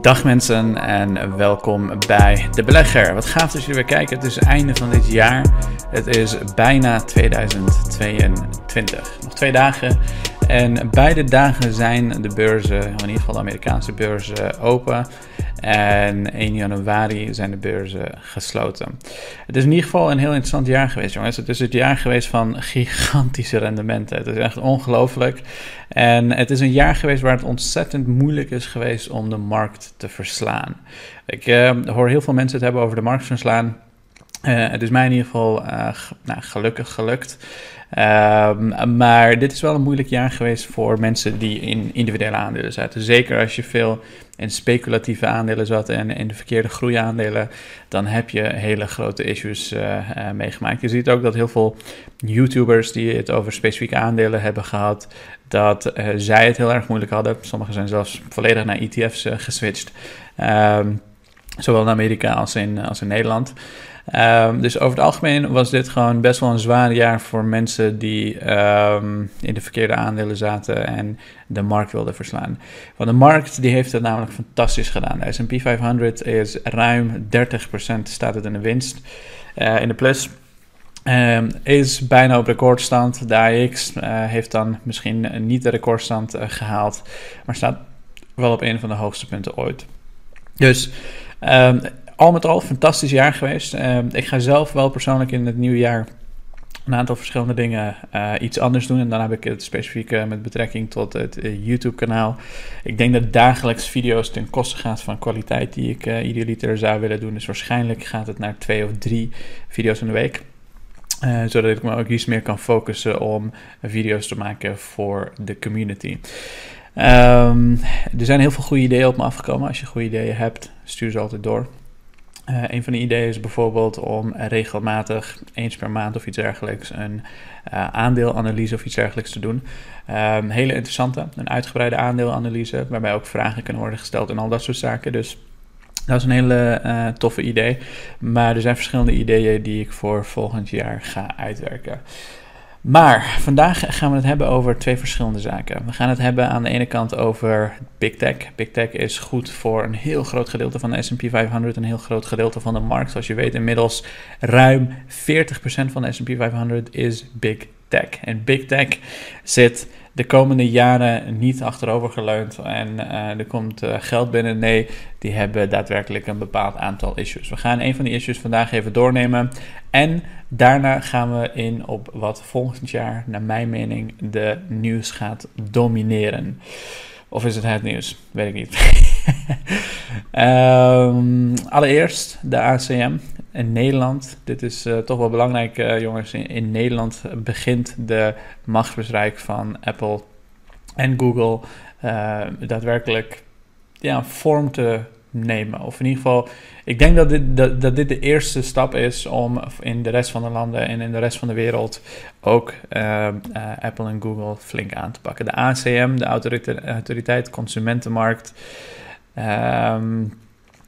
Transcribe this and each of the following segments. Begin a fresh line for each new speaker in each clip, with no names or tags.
Dag mensen en welkom bij De Belegger. Wat gaaf dat jullie weer kijken. Het is einde van dit jaar. Het is bijna 2022. Nog twee dagen. En beide dagen zijn de beurzen, in ieder geval de Amerikaanse beurzen, open. En 1 januari zijn de beurzen gesloten. Het is in ieder geval een heel interessant jaar geweest, jongens. Het is het jaar geweest van gigantische rendementen. Het is echt ongelooflijk. En het is een jaar geweest waar het ontzettend moeilijk is geweest om de markt te verslaan. Ik uh, hoor heel veel mensen het hebben over de markt verslaan. Uh, het is mij in ieder geval uh, nou, gelukkig gelukt. Um, maar dit is wel een moeilijk jaar geweest voor mensen die in individuele aandelen zaten. Zeker als je veel in speculatieve aandelen zat en in de verkeerde groeiaandelen, dan heb je hele grote issues uh, meegemaakt. Je ziet ook dat heel veel YouTubers die het over specifieke aandelen hebben gehad, dat zij het heel erg moeilijk hadden. Sommigen zijn zelfs volledig naar ETF's geswitcht. Um, zowel in Amerika in, als in Nederland. Um, dus over het algemeen was dit gewoon best wel een zwaar jaar voor mensen die um, in de verkeerde aandelen zaten en de markt wilden verslaan. Want de markt die heeft het namelijk fantastisch gedaan. De S&P 500 is ruim 30% staat het in de winst, uh, in de plus. Um, is bijna op recordstand. De AX uh, heeft dan misschien niet de recordstand uh, gehaald, maar staat wel op een van de hoogste punten ooit. Dus um, al met al fantastisch jaar geweest. Uh, ik ga zelf wel persoonlijk in het nieuwe jaar een aantal verschillende dingen uh, iets anders doen. En dan heb ik het specifiek met betrekking tot het uh, YouTube-kanaal. Ik denk dat dagelijks video's ten koste gaat van kwaliteit die ik idealiter zou willen doen. Dus waarschijnlijk gaat het naar twee of drie video's in de week. zodat ik me ook iets meer kan focussen om video's te maken voor de community. Um, er zijn heel veel goede ideeën op me afgekomen. Als je goede ideeën hebt, stuur ze altijd door. Uh, een van de ideeën is bijvoorbeeld om regelmatig, eens per maand of iets dergelijks, een uh, aandeelanalyse of iets dergelijks te doen. Um, hele interessante, een uitgebreide aandeelanalyse, waarbij ook vragen kunnen worden gesteld en al dat soort zaken. Dus dat is een hele toffe idee. Maar er zijn verschillende ideeën die ik voor volgend jaar ga uitwerken. Maar vandaag gaan we het hebben over twee verschillende zaken. We gaan het hebben aan de ene kant over Big Tech. Big Tech is goed voor een heel groot gedeelte van de SP 500, een heel groot gedeelte van de markt. Zoals je weet, inmiddels ruim 40% van de SP 500 is Big Tech. En Big Tech zit de komende jaren niet achterovergeleund en uh, er komt uh, geld binnen. Nee, die hebben daadwerkelijk een bepaald aantal issues. We gaan een van die issues vandaag even doornemen. En daarna gaan we in op wat volgend jaar, naar mijn mening, de nieuws gaat domineren. Of is het het nieuws? Weet ik niet. um, allereerst de ACM in Nederland. Dit is uh, toch wel belangrijk, uh, jongens. In, Nederland begint de machtsbereik van Apple en Google uh, daadwerkelijk ja, vorm te nemen. Of in ieder geval, ik denk dat dit, dat, dit de eerste stap is om in de rest van de landen en in de rest van de wereld ook Apple en Google flink aan te pakken. De ACM, de Autoriteit, Autoriteit Consumentenmarkt. Um,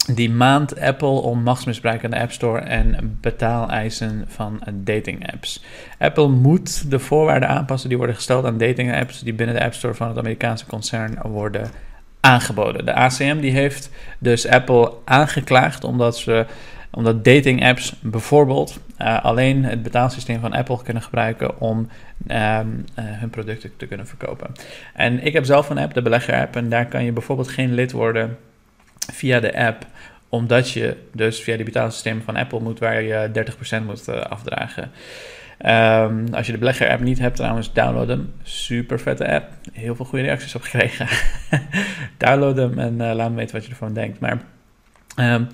die maand Apple om machtsmisbruik aan de App Store en betaaleisen van dating apps. Apple moet de voorwaarden aanpassen die worden gesteld aan dating apps die binnen de App Store van het Amerikaanse concern worden aangeboden. De ACM die heeft dus Apple aangeklaagd omdat ze omdat dating apps bijvoorbeeld uh, alleen het betaalsysteem van Apple kunnen gebruiken om um, uh, hun producten te kunnen verkopen. En ik heb zelf een app, de belegger app, en daar kan je bijvoorbeeld geen lid worden via de app, omdat je dus via die betaalsysteem van Apple moet, waar je 30% moet uh, afdragen. Um, als je de belegger app niet hebt, trouwens, download hem. Super vette app. Heel veel goede reacties op gekregen. download hem en uh, laat me weten wat je ervan denkt. Maar um,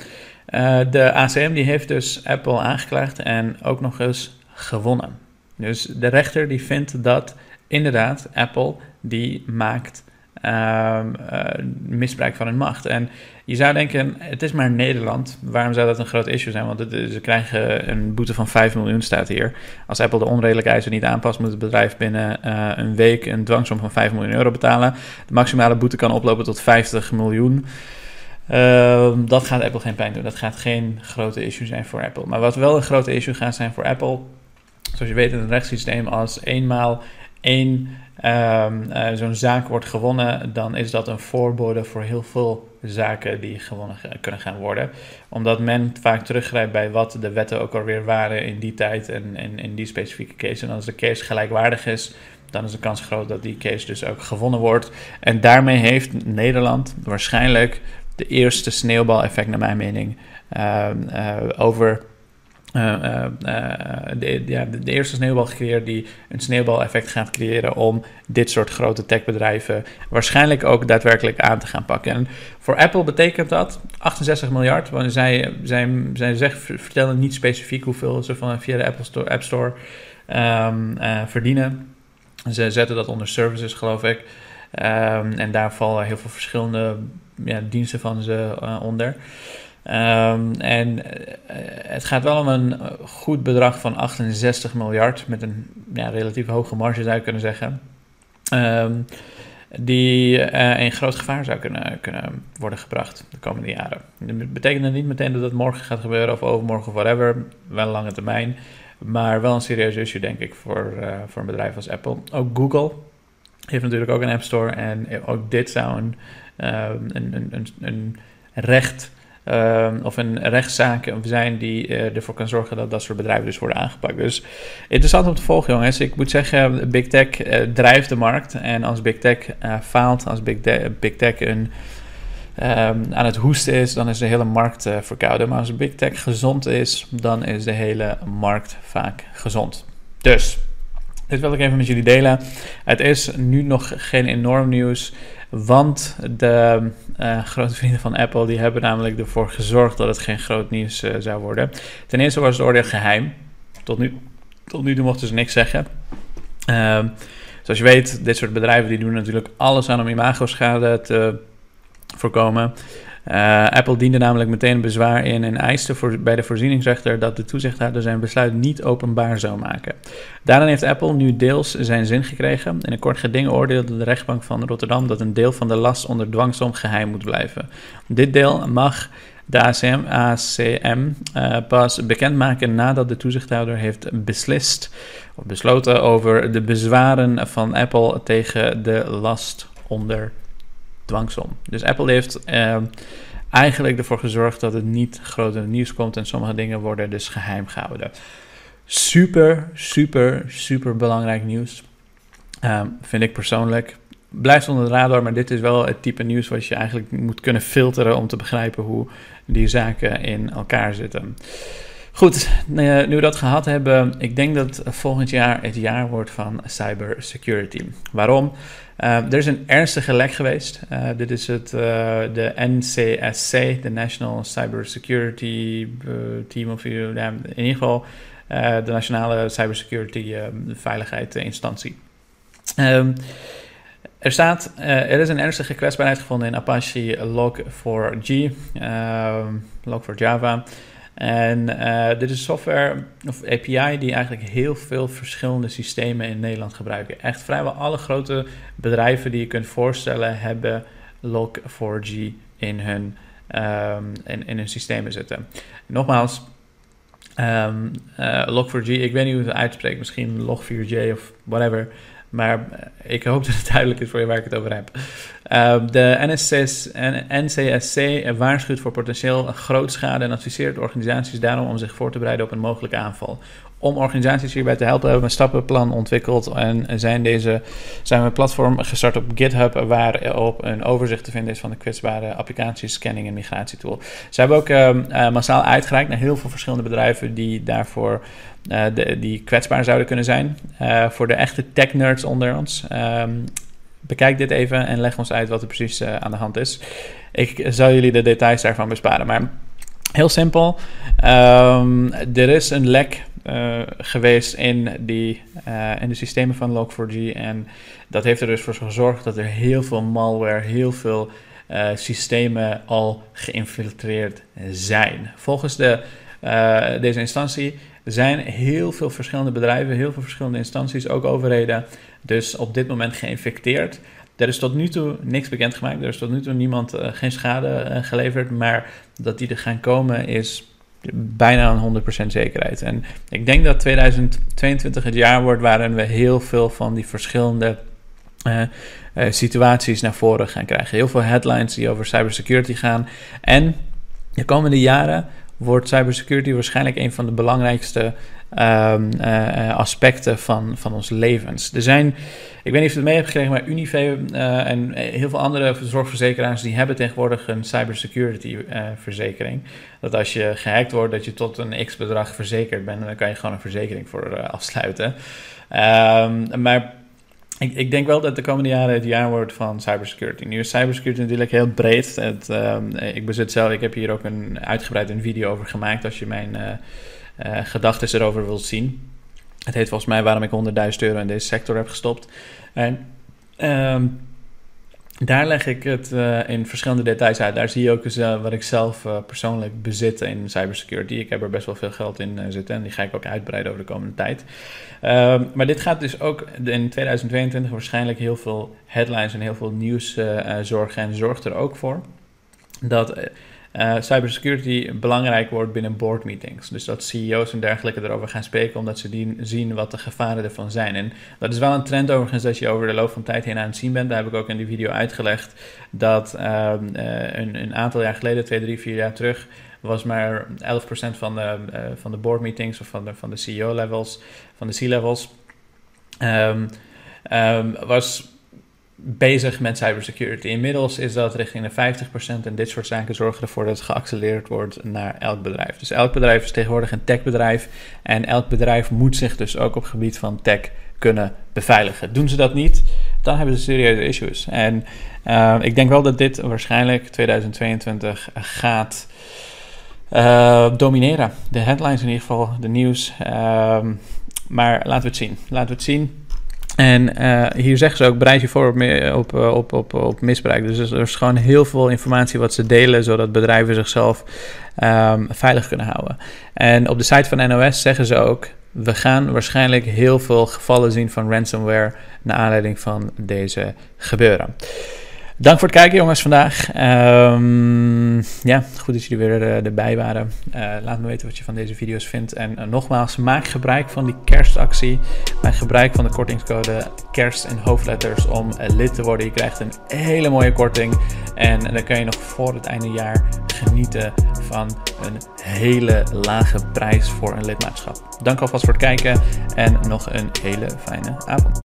uh, de ACM die heeft dus Apple aangeklaagd en ook nog eens gewonnen. Dus de rechter die vindt dat inderdaad Apple die maakt uh, uh, misbruik van hun macht. En je zou denken, het is maar Nederland. Waarom zou dat een groot issue zijn? Want ze krijgen een boete van 5 miljoen, staat hier. Als Apple de onredelijke eisen niet aanpast, moet het bedrijf binnen uh, een week een dwangsom van 5 miljoen euro betalen. De maximale boete kan oplopen tot 50 miljoen. Uh, dat gaat Apple geen pijn doen. Dat gaat geen grote issue zijn voor Apple. Maar wat wel een grote issue gaat zijn voor Apple, zoals je weet in het rechtssysteem, als eenmaal één um, zo'n zaak wordt gewonnen, dan is dat een voorbode voor heel veel zaken die gewonnen kunnen gaan worden. Omdat men vaak teruggrijpt bij wat de wetten ook alweer waren in die tijd en, in die specifieke case. En als de case gelijkwaardig is, dan is de kans groot dat die case dus ook gewonnen wordt. En daarmee heeft Nederland waarschijnlijk de eerste sneeuwbaleffect, naar mijn mening, uh, uh, over de, ja, de, eerste sneeuwbal gecreëerd die een sneeuwbaleffect gaat creëren om dit soort grote techbedrijven waarschijnlijk ook daadwerkelijk aan te gaan pakken. En voor Apple betekent dat 68 miljard, want zij, zij, zij zeggen, vertellen niet specifiek hoeveel ze van, via de Apple Store, App Store um, verdienen. Ze zetten dat onder services, geloof ik. Um, en daar vallen heel veel verschillende ja, diensten van ze onder. Um, en uh, het gaat wel om een goed bedrag van 68 miljard, met een ja, relatief hoge marge zou je kunnen zeggen. Um, die uh, in groot gevaar zou kunnen, kunnen worden gebracht de komende jaren. Dat betekent niet meteen dat het morgen gaat gebeuren of overmorgen of whatever, wel lange termijn. Maar wel een serieus issue, denk ik, voor, voor een bedrijf als Apple. Ook Google heeft natuurlijk ook een App Store. En ook dit zou een, een, een, een, een recht uh, of een rechtszaak zijn die uh, ervoor kan zorgen dat dat soort bedrijven dus worden aangepakt. Dus interessant om te volgen, jongens. Ik moet zeggen, Big Tech uh, drijft de markt. En als Big Tech faalt, als Big, Big Tech een, um, aan het hoesten is, dan is de hele markt verkouden. Maar als Big Tech gezond is, dan is de hele markt vaak gezond. Dus, dit wil ik even met jullie delen. Het is nu nog geen enorm nieuws. Want de uh, grote vrienden van Apple die hebben namelijk ervoor gezorgd dat het geen groot nieuws uh, zou worden. Ten eerste was het oordeel geheim. Tot nu, tot nu toe mochten ze niks zeggen. Uh, zoals je weet, dit soort bedrijven die doen natuurlijk alles aan om imago-schade te voorkomen. Uh, Apple diende namelijk meteen bezwaar in en eiste voor, bij de voorzieningsrechter dat de toezichthouder zijn besluit niet openbaar zou maken. Daarna heeft Apple nu deels zijn zin gekregen. In een kort geding oordeelde de rechtbank van Rotterdam dat een deel van de last onder dwangsom geheim moet blijven. Dit deel mag de ACM, ACM uh, pas bekendmaken nadat de toezichthouder heeft beslist of besloten over de bezwaren van Apple tegen de last onder dwangsom. Dus Apple heeft uh, eigenlijk ervoor gezorgd dat het niet groter nieuws komt en sommige dingen worden dus geheim gehouden. Super, super, super belangrijk nieuws. Um, vind ik persoonlijk. Blijft onder de radar, maar dit is wel het type nieuws wat je eigenlijk moet kunnen filteren om te begrijpen hoe die zaken in elkaar zitten. Goed, nu we dat gehad hebben, ik denk dat volgend jaar het jaar wordt van cybersecurity. Waarom? Uh, er is een ernstige lek geweest. Uh, dit is het, de NCSC, de National Cybersecurity Team, of in ieder geval de Nationale Cybersecurity Veiligheid Instantie. Um, er staat, er is een ernstige kwetsbaarheid gevonden in Apache Log4j, ehm, Log4Java. En uh, dit is software of API die eigenlijk heel veel verschillende systemen in Nederland gebruiken. Echt vrijwel alle grote bedrijven die je kunt voorstellen hebben Log4j in hun, um, in, in hun systemen zitten. Nogmaals, um, uh, Log4j, ik weet niet hoe het uitspreekt, misschien Log4j of whatever. Maar eh, ik hoop dat het duidelijk is voor je waar ik het over heb. Uh, de NSS, NCSC waarschuwt voor potentieel grootschade en adviseert organisaties daarom om zich voor te bereiden op een mogelijke aanval. Om organisaties hierbij te helpen hebben we een stappenplan ontwikkeld en zijn, deze, zijn we een platform gestart op GitHub waarop een overzicht te vinden is van de kwetsbare applicaties, scanning en migratietool. Ze hebben ook uh, massaal uitgereikt naar heel veel verschillende bedrijven die daarvoor de, die kwetsbaar zouden kunnen zijn. Uh, voor de echte tech-nerds onder ons. Um, bekijk dit even en leg ons uit wat er precies uh, aan de hand is. Ik zal jullie de details daarvan besparen. Maar heel simpel. Um, er is een lek geweest in, die, in de systemen van Log4j. En dat heeft er dus voor gezorgd dat er heel veel malware, heel veel systemen al geïnfiltreerd zijn. Volgens de, deze instantie zijn heel veel verschillende bedrijven, heel veel verschillende instanties, ook overheden, dus op dit moment geïnfecteerd. Er is tot nu toe niks bekendgemaakt. Er is tot nu toe niemand, uh, geen schade uh, geleverd. Maar dat die er gaan komen is bijna een 100% zekerheid. En ik denk dat 2022 het jaar wordt waarin we heel veel van die verschillende uh, situaties naar voren gaan krijgen. Heel veel headlines die over cybersecurity gaan. En de komende jaren wordt cybersecurity waarschijnlijk een van de belangrijkste um, uh, aspecten van, van ons levens. Er zijn, ik weet niet of je het mee hebt gekregen, maar Unive uh, en heel veel andere zorgverzekeraars die hebben tegenwoordig een cybersecurity verzekering. Dat als je gehackt wordt, dat je tot een x bedrag verzekerd bent en dan kan je gewoon een verzekering voor afsluiten. Um, maar ik, ik, denk wel dat de komende jaren het jaar wordt van cybersecurity. Nu is cybersecurity natuurlijk heel breed. Um, ik bezit zelf, ik heb hier ook een uitgebreid een video over gemaakt als je mijn uh, gedachten erover wilt zien. Het heet volgens mij waarom ik 100.000 euro in deze sector heb gestopt. En um, daar leg ik het uh, in verschillende details uit. Daar zie je ook eens uh, wat ik zelf uh, persoonlijk bezit in cybersecurity. Ik heb er best wel veel geld in zitten en die ga ik ook uitbreiden over de komende tijd. Ehm, maar dit gaat dus ook in 2022 waarschijnlijk heel veel headlines en heel veel nieuws zorgen. En zorgt er ook voor dat uh, cybersecurity belangrijk wordt binnen board meetings. Dus dat CEO's en dergelijke erover gaan spreken, omdat ze die, zien wat de gevaren ervan zijn. En dat is wel een trend overigens dat je over de loop van tijd heen aan het zien bent. Daar heb ik ook in die video uitgelegd dat uh, een, een, aantal jaar geleden, twee, drie, vier jaar terug, was maar 11% van de, uh, van de board meetings of van de, van de CEO levels, van de C-levels, um, um, was bezig met cybersecurity. Inmiddels is dat richting de 50% en dit soort zaken zorgen ervoor dat het geaccelereerd wordt naar elk bedrijf. Dus elk bedrijf is tegenwoordig een techbedrijf en elk bedrijf moet zich dus ook op het gebied van tech kunnen beveiligen. Doen ze dat niet, dan hebben ze serieuze issues. En uh, ik denk wel dat dit waarschijnlijk 2022 gaat uh, domineren. De headlines in ieder geval, de nieuws. Uh, maar laten we het zien. Laten we het zien. En uh, hier zeggen ze ook, bereid je voor op, op, op, op, op misbruik. Dus er is gewoon heel veel informatie wat ze delen, zodat bedrijven zichzelf um, veilig kunnen houden. En op de site van NOS zeggen ze ook, we gaan waarschijnlijk heel veel gevallen zien van ransomware naar aanleiding van deze gebeuren. Dank voor het kijken, jongens, vandaag. Um, ja, goed dat jullie weer uh, erbij waren. Uh, laat me weten wat je van deze video's vindt. En uh, nogmaals, maak gebruik van die kerstactie. Maak gebruik van de kortingscode kerst in hoofdletters om lid te worden. Je krijgt een hele mooie korting. En dan kan je nog voor het einde jaar genieten van een hele lage prijs voor een lidmaatschap. Dank alvast voor het kijken en nog een hele fijne avond.